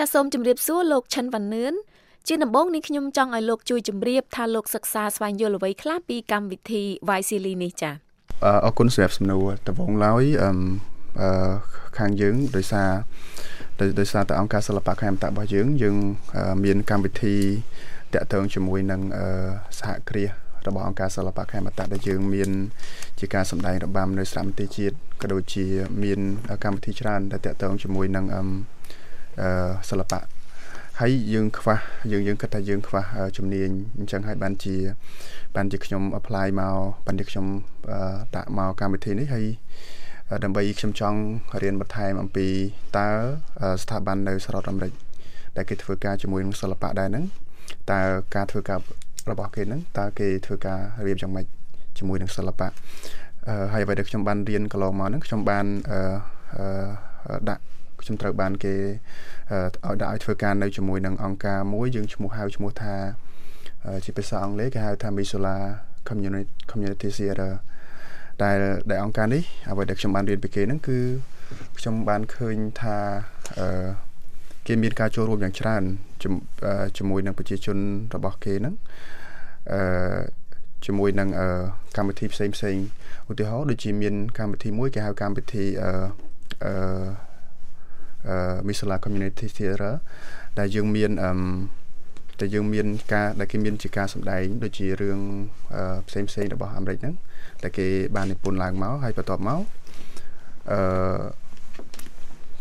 ចាសសូមជម្រាបសួរលោកឆិនវ៉ាននឿនជាដំបូងនេះខ្ញុំចង់ឲ្យលោកជួយជម្រាបថាលោកសិក្សាស្វែងយល់អ្វីខ្លះពីកម្មវិធី Vaisili នេះចា៎អរគុណសម្រាប់សំណួរដំបូងឡើយអឺខាងយើងដោយសារដោយសារតែអង្គការសិល្បៈខេមតៈរបស់យើងយើងមានកម្មវិធីតាក់ទងជាមួយនឹងសហគ្រាសរបស់អង្គការសិល្បៈខេមតៈដែលយើងមានជាការសម្ដែងរបាំនៅស្រាប់មន្ទីរជាតិក៏ដូចជាមានកម្មវិធីច្រើនដែលតាក់ទងជាមួយនឹងអឺ សិល្បៈហើយយើងខ្វះយើងយើងគិតថាយើងខ្វះជំនាញអញ្ចឹងហើយបានជាបានជាខ្ញុំ apply មកបានជាខ្ញុំដាក់មកកម្មវិធីនេះហើយដើម្បីខ្ញុំចង់រៀនបន្ថែមអំពីតើស្ថាប័ននៅសហរដ្ឋអាមេរិកដែលគេធ្វើការជាមួយនឹងសិល្បៈដែរហ្នឹងតើការធ្វើការរបស់គេហ្នឹងតើគេធ្វើការរៀបយ៉ាងម៉េចជាមួយនឹងសិល្បៈហើយអ្វីដែលខ្ញុំបានរៀនកន្លងមកហ្នឹងខ្ញុំបានដាក់ ខ្ញុំត្រូវបានគេឲ្យដាក់ឲ្យធ្វើការនៅជាមួយនឹងអង្គការមួយយើងឈ្មោះហៅឈ្មោះថាជាភាសាអង់គ្លេសគេហៅថា Missoula Community Community Theater ដែលដែលអង្គការនេះអ្វីដែលខ្ញុំបានរៀនពីគេហ្នឹងគឺខ្ញុំបានឃើញថាអឺគេមានការចូលរួមយ៉ាងច្រើនជាមួយនឹងប្រជាជនរបស់គេហ្នឹងអឺជាមួយនឹងកម្មវិធីផ្សេងផ្សេងឧទាហរណ៍ដូចជាមានកម្មវិធីមួយគេហៅកម្មវិធីអឺ អឺ Misala Community Theater ដែលយើងមានអឺតែយើងមានការដែលគេមានជាការសម្ដែងដូចជារឿងផ្សេងផ្សេងរបស់អាមេរិកហ្នឹងតែគេបាននិពន្ធឡើងមកហើយបន្ទាប់មកអឺ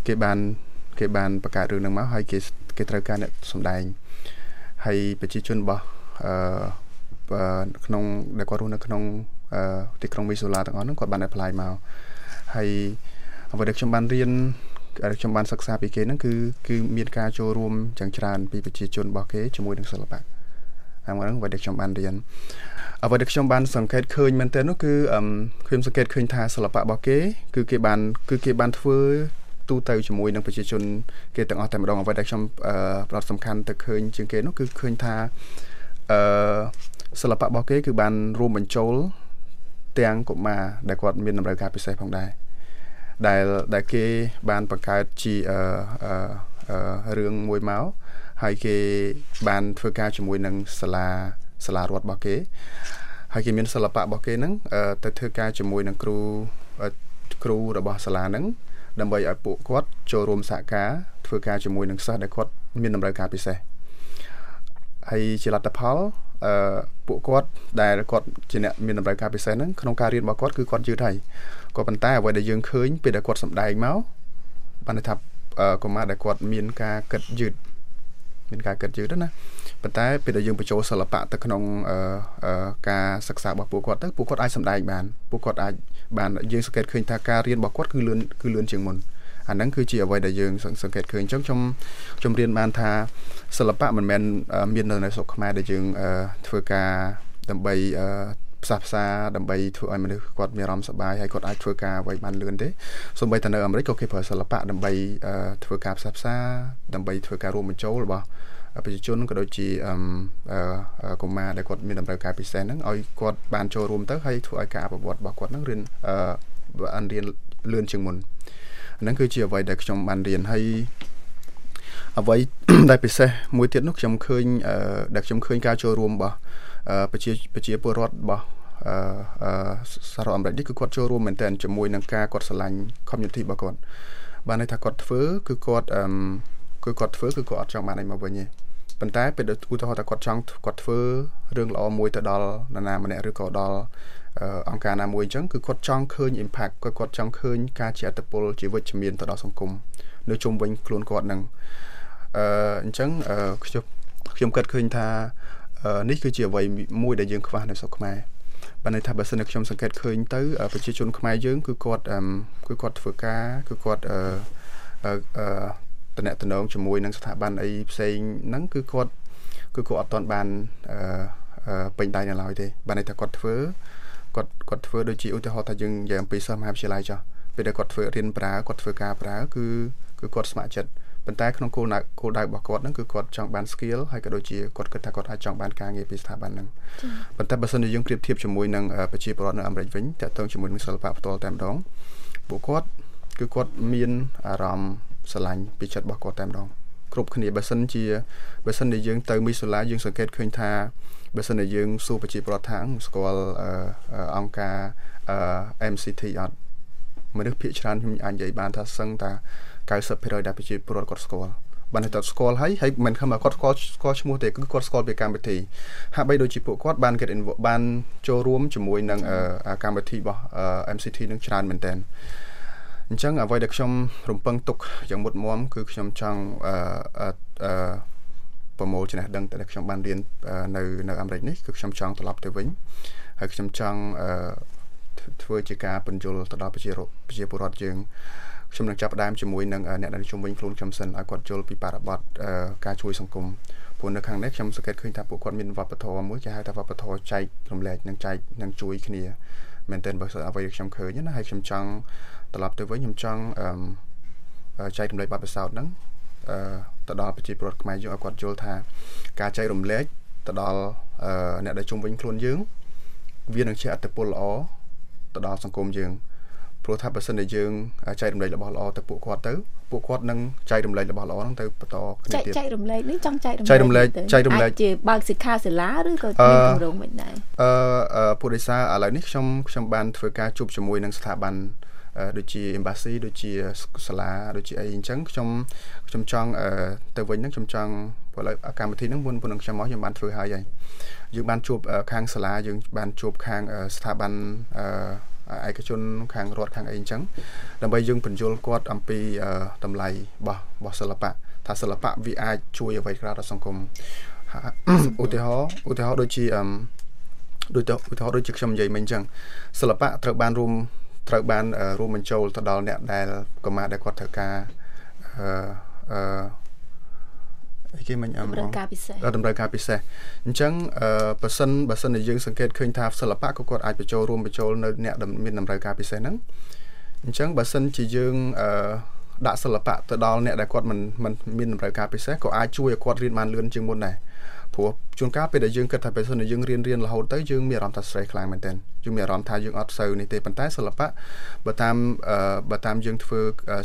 គេបានគេបានបង្កើតរឿងហ្នឹងមកហើយគេគេត្រូវការអ្នកសម្ដែងហើយប្រជាជនរបស់អឺក្នុងដែលគាត់រស់នៅក្នុងទីក្រុងមីសូឡាទាំងអស់ហ្នឹងគាត់បាន apply មកហើយអ្វីដែលខ្ញុំបានរៀន ខ្ញុំបានសិក្សាពីគេហ្នឹងគឺគឺមានការចូលរួមយ៉ាងច្រើនពីប្រជាជនរបស់គេជាមួយនឹងសិល្បៈហើយមកហ្នឹងអ្វីដែលខ្ញុំបានរៀនអ្វីដែលខ្ញុំបានសង្កេតឃើញមែនទែននោះគឺខ្ញុំសង្កេតឃើញថាសិល្បៈរបស់គេ គឺគេបានគឺគេបានធ្វើទូទៅជាមួយនឹងប្រជាជនគេទាំងអស់តែម្ដងអ្វីដែលខ្ញុំផ្ដោតសំខាន់ទៅឃើញជាងគេនោះគឺឃើញថាអឺសិល្បៈរបស់គេ គឺបានរួមបញ្ចូលទាំងកុមារដែលគាត់មានតម្រូវការពិសេសផងដែរ ដែលដែលគេបានបង្កើតជាអឺអឺរឿងមួយមកហើយគេបានធ្វើការជាមួយនឹងសាលាសាលារដ្ឋរបស់គេហើយគេមានសិល្បៈរបស់គេហ្នឹងទៅធ្វើការជាមួយនឹងគ្រូគ្រូរបស់សាលាហ្នឹងដើម្បីឲ្យពួកគាត់ចូលរួមសហការធ្វើការជាមួយនឹងសិស្សដែលគាត់មានតម្រូវការពិសេសហើយជាលទ្ធផលអឺពួកគាត់ដែលគាត់ជាអ្នកមានតម្រូវការពិសេសហ្នឹងក្នុងការរៀនរបស់គាត់គឺគាត់យឺតហើយ ក៏ប៉ុន្តែអ្វីដែលយើងឃើញពេលដែលគាត់សម្ដែងមកបានន័យថាកុមារដែលគាត់មានការគិតយឺតមានការគិតយឺតណាប៉ុន្តែពេលដែលយើងបញ្ចូលសិល្បៈទៅក្នុងការសិក្សារបស់ពួកគាត់ទៅពួកគាត់អាចសម្ដែងបានពួកគាត់អាចបានយើងសង្កេតឃើញថាការរៀនរបស់គាត់គឺលឿនគឺលឿនជាងមុនអាហ្នឹងគឺជាអ្វីដែលយើងសង្កេតឃើញអញ្ចឹងខ្ញុំខ្ញុំរៀនបានថាសិល្បៈមិនមែនមាននៅស្រុកខ្មែរដែលយើងធ្វើការដើម្បី ផ្សះផ្សាដើម្បីធ្វើឲ្យមនុស្សគាត់មានអារម្មណ៍សប្បាយហើយគាត់អាចធ្វើការអ្វីបានលឿនទេសូម្បីតែនៅអាមេរិកក៏គេប្រើសិល្បៈដើម្បីធ្វើការផ្សះផ្សាដើម្បីធ្វើការរួមបញ្ចូលរបស់ប្រជាជនក៏ដូចជាកុមារដែលគាត់មានតម្រូវការពិសេសហ្នឹងឲ្យគាត់បានចូលរួមទៅហើយធ្វើឲ្យការអភិវឌ្ឍរបស់គាត់ហ្នឹងរៀនអានរៀនលឿនជាងមុនហ្នឹងគឺជាអ្វីដែលខ្ញុំបានរៀនហើយអ្វីដែលពិសេសមួយទៀតនោះខ្ញុំឃើញដែលខ្ញុំឃើញការចូលរួមរបស់ ប្រជាប្រជាពលរដ្ឋរបស់អឺសហរដ្ឋអាមេរិកនេះគឺគាត់ចូលរួមមែនទែនជាមួយនឹងការគាត់ឆ្លាញ់ community របស់គាត់បានន័យថាគាត់ធ្វើគឺគាត់អឺគឺគាត់ធ្វើគឺគាត់អត់ចង់បានអីមកវិញទេប៉ុន្តែពេលឧទាហរណ៍ថាគាត់ចង់គាត់ធ្វើរឿងល្អមួយទៅដល់នរណាម្នាក់ឬក៏ដល់អង្គការណាមួយអញ្ចឹងគឺគាត់ចង់ឃើញ impact គាត់គាត់ចង់ឃើញការជាអត្តពលជាវិជ្ជមានទៅដល់សង្គមនៅជុំវិញខ្លួនគាត់នឹងអឺអញ្ចឹងខ្ញុំខ្ញុំគិតឃើញថា នេះគឺជាអ្វីមួយដែលយើងខ្វះនៅស្រុកខ្មែរបានន័យថាបើសិនជាខ្ញុំសង្កេតឃើញទៅប្រជាជនខ្មែរយើងគឺគាត់គឺគាត់ធ្វើការគឺគាត់អឺអឺតំណតំណងជាមួយនឹងស្ថាប័នអីផ្សេងហ្នឹងគឺគាត់គឺគាត់អត់ទាន់បានអឺពេញដៃនៅឡើយទេបានន័យថាគាត់ធ្វើគាត់គាត់ធ្វើដូចជាឧទាហរណ៍ថាយើងនិយាយអំពីសិស្សមហាវិទ្យាល័យចុះពេលដែលគាត់ធ្វើរៀនប្រើគាត់ធ្វើការប្រើគឺគឺគាត់ស្ម័គ្រចិត្ត ប៉ុន្តែក្នុងគោលដៅគោលដៅរបស់គាត់ហ្នឹងគឺគាត់ចង់បាន skill ហើយក៏ដូចជាគាត់គិតថាគាត់អាចចង់បានការងារពីស្ថាប័នហ្នឹងប៉ុន្តែបើសិនជាយើងប្រៀបធៀបជាមួយនឹងប្រជាពលរដ្ឋនៅអាមេរិកវិញតើតើជាមួយនឹងសិល្បៈផ្ទាល់តែម្ដងពួកគាត់គឺគាត់មានអារម្មណ៍ស្រឡាញ់ពីចិត្តរបស់គាត់តែម្ដងគ្រប់គ្នាបើសិនជាបើសិនជាយើងទៅមីសូឡាយើងសង្កេតឃើញថាបើសិនជាយើងសួរប្រជាពលរដ្ឋថាស្គាល់អង្គការ MCT អត់មនុស្សភាគច្រើនខ្ញុំអាចនិយាយបានថាសឹងថា 90%ដែលប្រជាពលរដ្ឋគាត់ស្គាល់បានតែស្គាល់ហើយហើយមិនខំគាត់ស្គាល់ស្គាល់ឈ្មោះទេគឺគាត់ស្គាល់ពីកម្មវិធីហាក់បីដូចជាពួកគាត់បាន get involved បានចូលរួមជាមួយនឹងកម្មវិធីរបស់ MCT នឹងច្រើនមែនតើអញ្ចឹងអ្វីដែលខ្ញុំរំពឹងទុកយ៉ាងមុតមមគឺខ្ញុំចង់អឺអឺប្រមូលចំណេះដឹងដែលខ្ញុំបានរៀននៅនៅអាមេរិកនេះគឺខ្ញុំចង់ត្រឡប់ទៅវិញហើយខ្ញុំចង់អឺធ្វើជាការបញ្យលទៅដល់ប្រជាប្រជាពលរដ្ឋយើង ខ្ញុំនឹងចាប់ផ្ដើមជាមួយនឹងអ្នកដែលជុំវិញខ្លួនខ្ញុំសិនឲ្យគាត់យល់ពីបរិបទការជួយសង្គមព្រោះនៅខាងនេះខ្ញុំសង្កេតឃើញថាពួកគាត់មានវប្បធម៌មួយគេហៅថាវប្បធម៌ចែករំលែកនិងចែកនិងជួយគ្នាមែនទែនបើអ្វីខ្ញុំឃើញណាហើយខ្ញុំចង់ត្រឡប់ទៅវិញខ្ញុំចង់អឺចែករំលែកបទពិសោធន៍ហ្នឹងអឺទៅដល់ប្រជាពលរដ្ឋខ្មែរយើងឲ្យគាត់យល់ថាការចែករំលែកទៅដល់អ្នកដែលជុំវិញខ្លួនយើង វានឹងជាអត្តពលល្អទៅដល់សង្គមយើង ព្រោះថាបើសិនជាយើងចែករំលែករបស់ល្អទៅពួកគាត់ទៅពួកគាត់នឹងចែករំលែករបស់ល្អហ្នឹងទៅបន្តគ្នាទៀតចែករំលែកនេះចង់ចែករំលែកចែករំលែកចែករំលែកជាបើកសិក្ខាសាលាឬក៏មានគម្រោងមិនដែរអឺពុទ្ធិសាឥឡូវនេះខ្ញុំខ្ញុំបានធ្វើការជួបជាមួយនឹងស្ថាប័នដូចជា embassy ដូចជាសាលាដូចជាអីអញ្ចឹងខ្ញុំខ្ញុំចង់ទៅវិញហ្នឹងខ្ញុំចង់ព្រោះឥឡូវកម្មវិធីហ្នឹងមុនមុននឹងខ្ញុំមកខ្ញុំបានធ្វើហើយហើយយើងបានជួបខាងសាលាយើងបានជួបខាងស្ថាប័ន ឯកជនខាងរដ្ឋខាងអីអញ្ចឹងដើម្បីយើងបញ្យល់គាត់អំពីតម្លៃរបស់របស់សិល្បៈថាសិល្បៈវាអាចជួយអ្វីក្រៅដល់សង្គមឧទាហរណ៍ឧទាហរណ៍ដូចជាអឺដូចទៅឧទាហរណ៍ដូចជាខ្ញុំនិយាយមិញអញ្ចឹងសិល្បៈត្រូវបានរួមត្រូវបានរួមបញ្ចូលទៅដល់អ្នកដែលកុមារដែលគាត់ត្រូវការអឺអឺអី គេមិញអមតម្រូវការពិសេសតម្រូវការពិសេសអញ្ចឹងអឺបើសិនបើសិនជាយើងសង្កេតឃើញថាសិល្បៈក៏គាត់អាចបញ្ចូលរួមបញ្ចូលនៅអ្នកមានតម្រូវការពិសេសហ្នឹងអញ្ចឹងបើសិនជាយើងអឺដាក់សិល្បៈទៅដល់អ្នកដែលគាត់មិនមិនមានតម្រូវការពិសេសក៏អាចជួយឲ្យគាត់រៀនបានលឿនជាងមុនដែរព្រោះជួនកាលពេលដែលយើងគិតថាពេលសិនយើងរៀនរៀនរហូតទៅយើងមានអារម្មណ៍ថា stress ខ្លាំងមែនទែនយើងមានអារម្មណ៍ថាយើងអត់សូវនេះទេប៉ុន្តែសិល្បៈបើតាមបើតាមយើងធ្វើ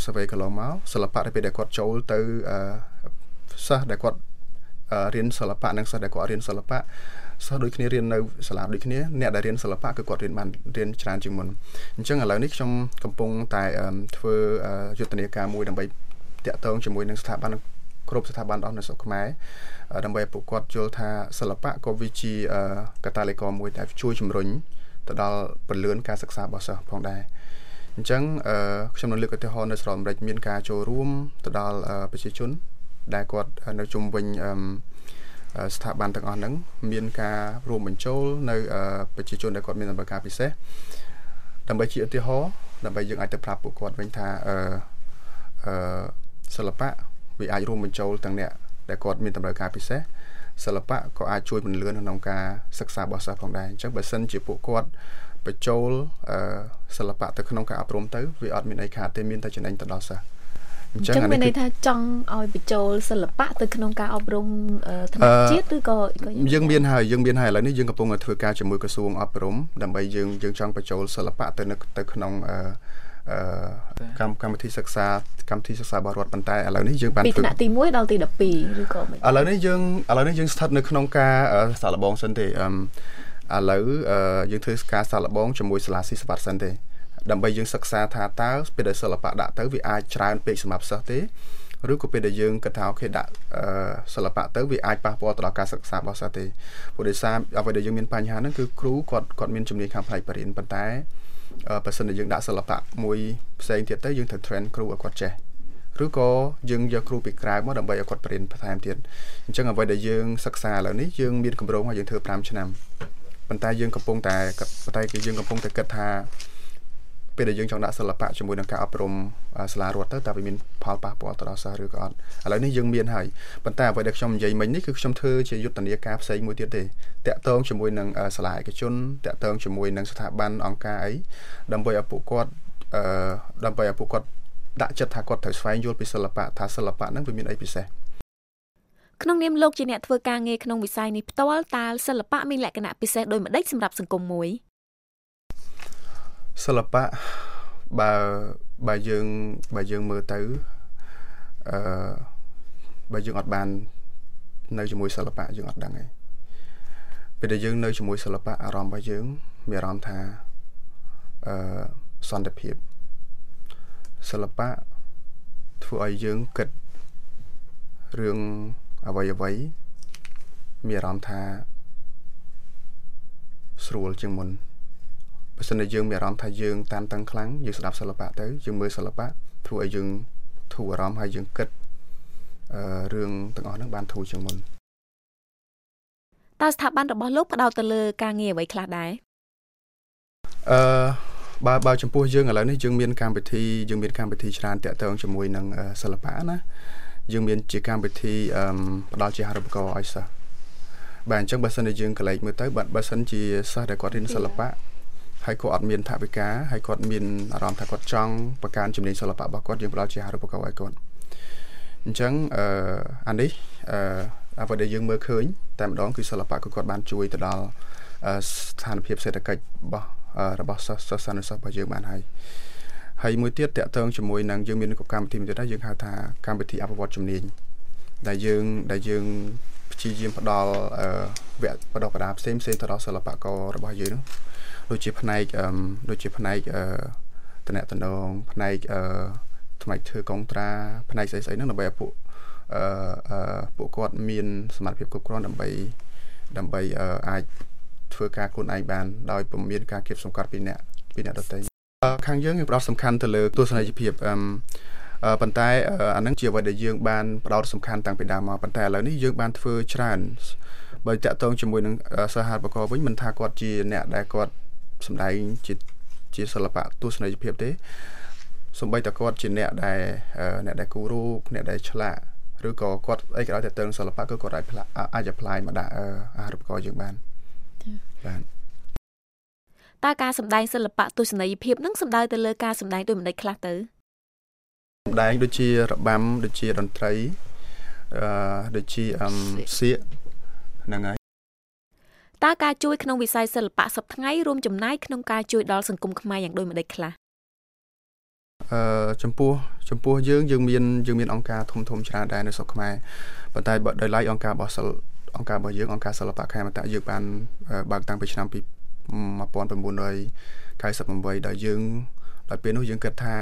survey កន្លងមកសិល្បៈដែលពេលដែលគាត់ចូលទៅ សិស្សដែលគាត់រៀនសិល្បៈនិងសិស្សដែលគាត់រៀនសិល្បៈសិស្សដូចគ្នារៀននៅសាលាដូចគ្នាអ្នកដែលរៀនសិល្បៈគឺគាត់រៀនបានរៀនច្រើនជាងមុនអញ្ចឹងឥឡូវនេះខ្ញុំកំពុងតែធ្វើយុទ្ធនាការមួយដើម្បីតាក់ទងជាមួយនឹងស្ថាប័នគ្រប់ស្ថាប័នអស់នៅស្រុកខ្មែរដើម្បីឲ្យពួកគាត់យល់ថាសិល្បៈក៏វាជាកតាលិករមួយដែលជួយជំរុញទៅដល់ពលឿនការសិក្សារបស់សិស្សផងដែរអញ្ចឹងខ្ញុំនឹងលើកឧទាហរណ៍នៅស្រុកអាមេរិកមានការចូលរួមទៅដល់ប្រជាជន ដែលគាត់នៅជុំវិញស្ថាប័នទាំងអស់ហ្នឹងមានការរួមបញ្ចូលនៅប្រជាជនដែលគាត់មានតម្រូវការពិសេសដើម្បីជាឧទាហរណ៍ដើម្បីយើងអាចទៅប្រាប់ពួកគាត់វិញថាអឺអឺសិល្បៈវាអាចរួមបញ្ចូលទាំងអ្នកដែលគាត់មានតម្រូវការពិសេសសិល្បៈក៏អាចជួយពន្លឿនក្នុងការសិក្សារបស់សិស្សផងដែរអញ្ចឹងបើសិនជាពួកគាត់បញ្ចូលសិល្បៈទៅក្នុងការអប់រំទៅវាអត់មានអីខាតទេមានតែចំណេញទៅដល់សិស្ស អញ្ចឹងមានន័យថាចង់ឲ្យបញ្ចូលសិល្បៈទៅក្នុងការអប់រំថ្នាក់ជាតិឬក៏យើងមានហើយយើងមានហើយឥឡូវនេះយើងកំពុងតែធ្វើការជាមួយក្រសួងអប់រំដើម្បីយើងយើងចង់បញ្ចូលសិល្បៈទៅទៅក្នុងអឺកម្មកម្មវិធីសិក្សាកម្មវិធីសិក្សារបស់រដ្ឋប៉ុន្តែឥឡូវនេះយើងបានពីថ្នាក់ទី1ដល់ទី12ឬក៏មិនឥឡូវនេះយើងឥឡូវនេះយើងស្ថិតនៅក្នុងការសាកល្បងសិនទេអឺឥឡូវយើងធ្វើការសាកល្បងជាមួយសាលាស៊ីសវត្តសិនទេ ដើម្បីយើងសិក្សាថាតើពេលដែលសិល្បៈដាក់ទៅវាអាចច្រើនពេកសម្រាប់សិស្សទេឬក៏ពេលដែលយើងគិតថាអូខេដាក់សិល្បៈទៅវាអាចប៉ះពាល់ទៅដល់ការសិក្សារបស់សិស្សទេព្រោះដោយសារអ្វីដែលយើងមានបញ្ហាហ្នឹងគឺគ្រូគាត់គាត់មានជំនាញខាងផ្នែកបរិញ្ញាប៉ុន្តែបើសិនជាយើងដាក់សិល្បៈមួយផ្សេងទៀតទៅយើងត្រូវ train គ្រូឲ្យគាត់ចេះឬក៏យើងយកគ្រូពីក្រៅមកដើម្បីឲ្យគាត់បរិញ្ញាបន្ថែមទៀតអញ្ចឹងអ្វីដែលយើងសិក្សាឥឡូវនេះយើងមានកម្រោងឲ្យយើងធ្វើ5ឆ្នាំប៉ុន្តែយើងកំពុងតែប៉ុន្តែគឺយើងកំពុងតែគិតថា ពេលដែលយើងចង់ដាក់សិល្បៈជាមួយនឹងការអប់រំសាលារដ្ឋទៅតើវាមានផលប៉ះពាល់ទៅដល់សិស្សឬក៏អត់ឥឡូវនេះយើងមានហើយប៉ុន្តែអ្វីដែលខ្ញុំនិយាយមិញនេះគឺខ្ញុំធ្វើជាយុទ្ធនាការផ្សេងមួយទៀតទេតាក់ទងជាមួយនឹងសាលាឯកជនតាក់ទងជាមួយនឹងស្ថាប័នអង្គការអីដើម្បីឲ្យពួកគាត់អឺដើម្បីឲ្យពួកគាត់ដាក់ចិត្តថាគាត់ត្រូវស្វែងយល់ពីសិល្បៈថាសិល្បៈហ្នឹងវាមានអីពិសេសក្នុងនាមលោកជាអ្នកធ្វើការងារក្នុងវិស័យនេះផ្ទាល់តើសិល្បៈមានលក្ខណៈពិសេសដូចម្ដេចសម្រាប់សង្គមមួយ សិល្បៈបើបើយើងបើយើងមើលទៅអឺបើយើងអត់បាននៅជាមួយសិល្បៈយើងអត់ដឹងទេពេលដែលយើងនៅជាមួយសិល្បៈអារម្មណ៍របស់យើងមានអារម្មណ៍ថាអឺសន្តិភាពសិល្បៈធ្វើឲ្យយើងគិតរឿងអ្វីអ្វីមានអារម្មណ៍ថាស្រួលជាងមុន បើសិនជាយើងមានអារម្មណ៍ថាយើងតានតឹងខ្លាំងយើងស្ដាប់សិល្បៈទៅយើងមើលសិល្បៈធ្វើឲ្យយើងធូរអារម្មណ៍ហើយយើងគិតអឺរឿងទាំងអស់ហ្នឹងបានធូរជាងមុនតើស្ថាប័នរបស់លោកផ្ដោតទៅលើការងារអ្វីខ្លះដែរអឺបើបើចំពោះយើងឥឡូវនេះយើងមានកម្មវិធីយើងមានកម្មវិធីច្រើនតាក់ទងជាមួយនឹងសិល្បៈណាយើងមានជាកម្មវិធីអឺផ្ដល់ជាអាហារូបករណ៍ឲ្យសិស្សបាទអញ្ចឹងបើសិនជាយើងកលែកមើលទៅបើបើសិនជាសិស្សដែលគាត់រៀនសិល្បៈ ហើយគាត់អត់មានថវិកាហើយគាត់មានអារម្មណ៍ថាគាត់ចង់បង្កើនជំនាញសិល្បៈរបស់គាត់យើងផ្ដល់ជាអាហារូបករណ៍ឲ្យគាត់អញ្ចឹងអឺអានេះអឺអ្វីដែលយើងមើលឃើញតែម្ដងគឺសិល្បៈគឺគាត់បានជួយទៅដល់ស្ថានភាពសេដ្ឋកិច្ចរបស់របស់សិស្សសិស្សនិស្សិតរបស់យើងបានហើយហើយមួយទៀតតកតងជាមួយនឹងយើងមានកម្មវិធីមួយទៀតដែរយើងហៅថាកម្មវិធីអភិវឌ្ឍជំនាញដែលយើងដែលយើងព្យាយាមផ្ដល់វគ្គបដិបដាផ្សេងផ្សេងទៅដល់សិល្បកររបស់យើងនោះ ដូចជាផ្នែកដូចជាផ្នែកតំណតំណងផ្នែកផ្នែកធ្វើកុងត្រាផ្នែកស្អីស្អីហ្នឹងដើម្បីឲ្យពួកអឺពួកគាត់មានសមត្ថភាពគ្រប់គ្រាន់ដើម្បីដើម្បីអាចធ្វើការខ្លួនឯងបានដោយពុំមានការគៀបសង្កត់ពីអ្នកពីអ្នកដទៃខាងយើងយើងផ្ដោតសំខាន់ទៅលើទស្សនីយភាពអឺប៉ុន្តែអានឹងជាអ្វីដែលយើងបានផ្ដោតសំខាន់តាំងពីដើមមកប៉ុន្តែឥឡូវនេះយើងបានធ្វើច្រើនបើតាក់ទងជាមួយនឹងសហហារបកវិញមិនថាគាត់ជាអ្នកដែលគាត់ សម្ដែងជាជាសិល្បៈទស្សនីយភាពទេសំបីតគាត់ជាអ្នកដែលអ្នកដែលគូររូបអ្នកដែលឆ្លាក់ឬក៏គាត់អីក៏ដោយតែទៅសិល្បៈគឺគាត់អាចអាច apply មកដាក់អាហារូបករណ៍យើងបានបាទតើការសម្ដែងសិល្បៈទស្សនីយភាពនឹងសំដៅទៅលើការសម្ដែងដោយមិនដេចខ្លះទៅសម្ដែងដូចជារបាំដូចជាតន្ត្រីអឺដូចជាអឹមសៀកហ្នឹងហើយ តើការជួយក្នុងវិស័យសិល្បៈសប្តាហ៍ថ្ងៃរួមចំណាយក្នុងការជួយដល់សង្គមខ្មែរយ៉ាងដូចម្តេចខ្លះអឺចំពោះចំពោះយើងយើងមានយើងមានអង្គការធំធំច្រើនដែរនៅស្រុកខ្មែរប៉ុន្តែបើដោយឡែកអង្គការរបស់សិលអង្គការរបស់យើងអង្គការសិល្បៈខេមរៈយើងបានបើកតាំងពីឆ្នាំ1998ដោយយើងដល់ពេលនោះយើងគិតថា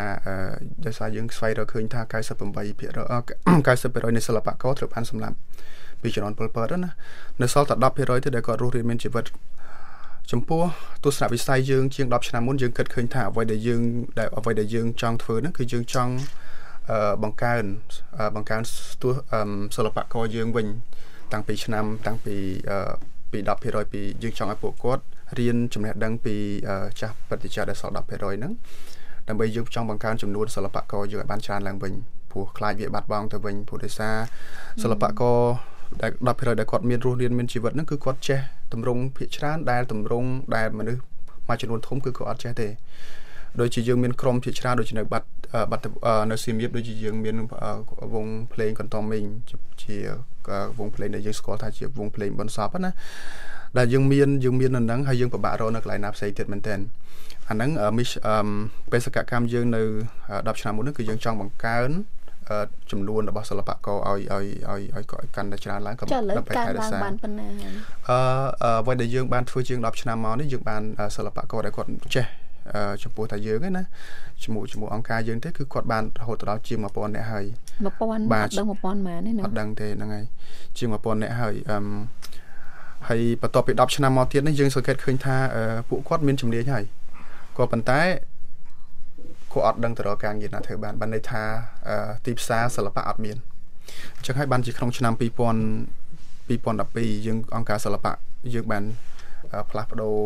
ដោយសារយើងស្វែងរកឃើញថា98% 90%នៃសិល្បករត្រូវបានសម្លាប់ ពីជំនាន់ពលពតណានៅសល់តែ10%ទេដែលគាត់រស់រានមានជីវិតចំពោះទស្សនវិស័យយើងជាង10ឆ្នាំមុនយើងគិតឃើញថាអ្វីដែលយើងដែលអ្វីដែលយើងចង់ធ្វើហ្នឹងគឺយើងចង់បង្កើនបង្កើនទស្សសិល្បករយើងវិញ តាំងពីឆ្នាំតាំងពីពី10%ពីយើងចង់ឲ្យពួកគាត់រៀនចំណេះដឹងពីចាស់បទិចាដែលសល់10%ហ្នឹងដើម្បីយើងចង់បង្កើនចំនួនសិល្បករយើងឲ្យបានច្រើនឡើងវិញព្រោះខ្លាចវាបាត់បង់ទៅវិញព្រោះដោយសារសិល្បករ ដែល10%ដែលគាត់មានរស់រានមានជីវិតហ្នឹងគឺគាត់ចេះតម្រង់ភាកច្រើនដែលតម្រង់ដែលមនុស្សមួយចំនួនធំគឺគាត់អត់ចេះទេដូចជាយើងមានក្រុមភាគច្រើនដូចជានៅបាត់បាត់នៅសៀមរាបដូចជាយើងមានវងភ្លេងកន្តំមីងជាវងភ្លេងដែលយើងស្គាល់ថាជាវងភ្លេងបនសពណាដែលយើងមានយើងមាននៅហ្នឹងហើយយើងពិបាករកនៅកន្លែងណាផ្សេងទៀតមែនតើអាហ្នឹងមីបេសកកម្មយើងនៅ10ឆ្នាំមុននេះគឺយើងចង់បង្កើន ចំនួនរបស់សិល្បករឲ្យឲ្យឲ្យឲ្យកាន់តែច្រើនឡើងក៏ដើម្បីថែរក្សាបានប៉ុណ្ណាអឺអ្វីដែលយើងបានធ្វើជាង10ឆ្នាំមកនេះយើងបានសិល្បករដែលគាត់ចេះចំពោះតែយើងឯណាជាមួយជាមួយអង្គការយើងទេគឺគាត់បានរហូតដល់ជាង1000នាក់ហើយ1000បាទដឹង1000ម៉ានទេណាអត់ដឹងទេហ្នឹងហើយជាង1000នាក់ហើយអឺហើយបន្ទាប់ពី10ឆ្នាំមកទៀតនេះយើងសង្កេតឃើញថាពួកគាត់មានជំនាញហើយក៏ប៉ុន្តែ គាត់អត់ដឹងទៅរកការងារណាធ្វើបានបានន័យថាទីផ្សារសិល្បៈអត់មានអញ្ចឹងហើយបានជាក្នុងឆ្នាំ2000 2012យើងអង្គការសិល្បៈយើងបានផ្លាស់ប្ដូរ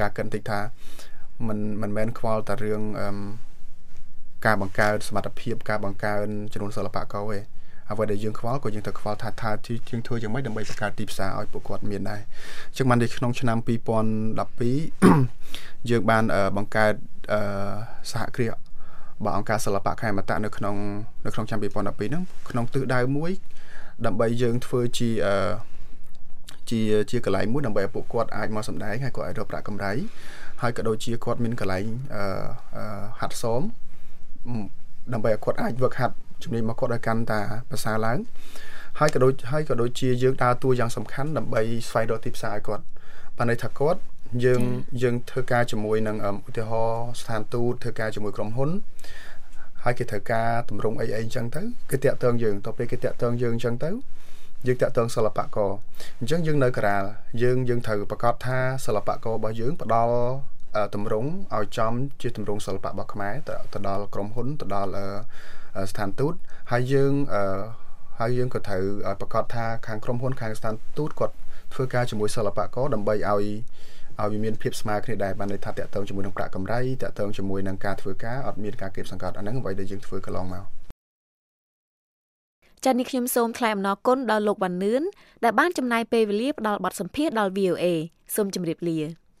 ការគិតបន្តិចថាมันមិនមែនខ្វល់តែរឿងការបង្កើនសមត្ថភាពការបង្កើនចំនួនសិល្បករទេ អ្វីដែលយើងខ្វល់ក៏យើងត្រូវខ្វល់ថាថាយើងធ្វើយ៉ាងម៉េចដើម្បីបង្កើតទីផ្សារឲ្យពួកគាត់មានដែរអញ្ចឹងបាននៅក្នុងឆ្នាំ2012យើងបានបង្កើតសហគ្រាសរបស់អង្គការសិល្បៈខេមរៈនៅក្នុងនៅក្នុងឆ្នាំ2012ហ្នឹងក្នុងទិសដៅមួយដើម្បីយើងធ្វើជាជាជាកន្លែងមួយដើម្បីឲ្យពួកគាត់អាចមកសម្ដែងហើយគាត់អាចរកប្រាក់កម្រៃហើយក៏ដូចជាគាត់មានកន្លែងអឺហាត់សមដើម្បីឲ្យគាត់អាចវឹកហាត់ ជំនាញរបស់គាត់ឲ្យកាន់តែប្រសើរឡើងហើយក៏ដូចហើយក៏ដូចជាយើងដើរតួយ៉ាងសំខាន់ដើម្បីស្វែងរកទីផ្សារឲ្យគាត់បានន័យថាគាត់យើងយើងធ្វើការជាមួយនឹងឧទាហរណ៍ស្ថានទូតធ្វើការជាមួយក្រុមហ៊ុនហើយគេត្រូវការតម្រង់អីអីអញ្ចឹងទៅគេតាក់ទងយើងតទៅពេលគេតាក់ទងយើងអញ្ចឹងទៅយើងតាក់ទងសិល្បករអញ្ចឹងយើងនៅការាលយើងយើងត្រូវប្រកាសថាសិល្បកររបស់យើងផ្ដល់តម្រង់ឲ្យចំជាតម្រង់សិល្បៈរបស់ខ្មែរទៅដល់ក្រុមហ៊ុនទៅដល់ ស្ថានទូតហើយយើងហើយយើងក៏ត្រូវប្រកាសថាខាងក្រុមហ៊ុនខាងស្ថានទូតគាត់ធ្វើការជាមួយសិល្បករដើម្បីឲ្យឲ្យវាមានភាពស្មើគ្នាដែរបានន័យថាតកតងជាមួយនឹងប្រាក់កម្រៃតកតងជាមួយនឹងការធ្វើការអត់មានការកេបសង្កត់អាហ្នឹងអ្វីដែលយើងធ្វើកន្លងមកចា៎នេះខ្ញុំសូមថ្លែងអំណរគុណដល់លោកវ៉ាន់នឿនដែលបានចំណាយពេលវេលាផ្ដល់បទសម្ភាសន៍ដល់ VOA សូមជម្រាបលា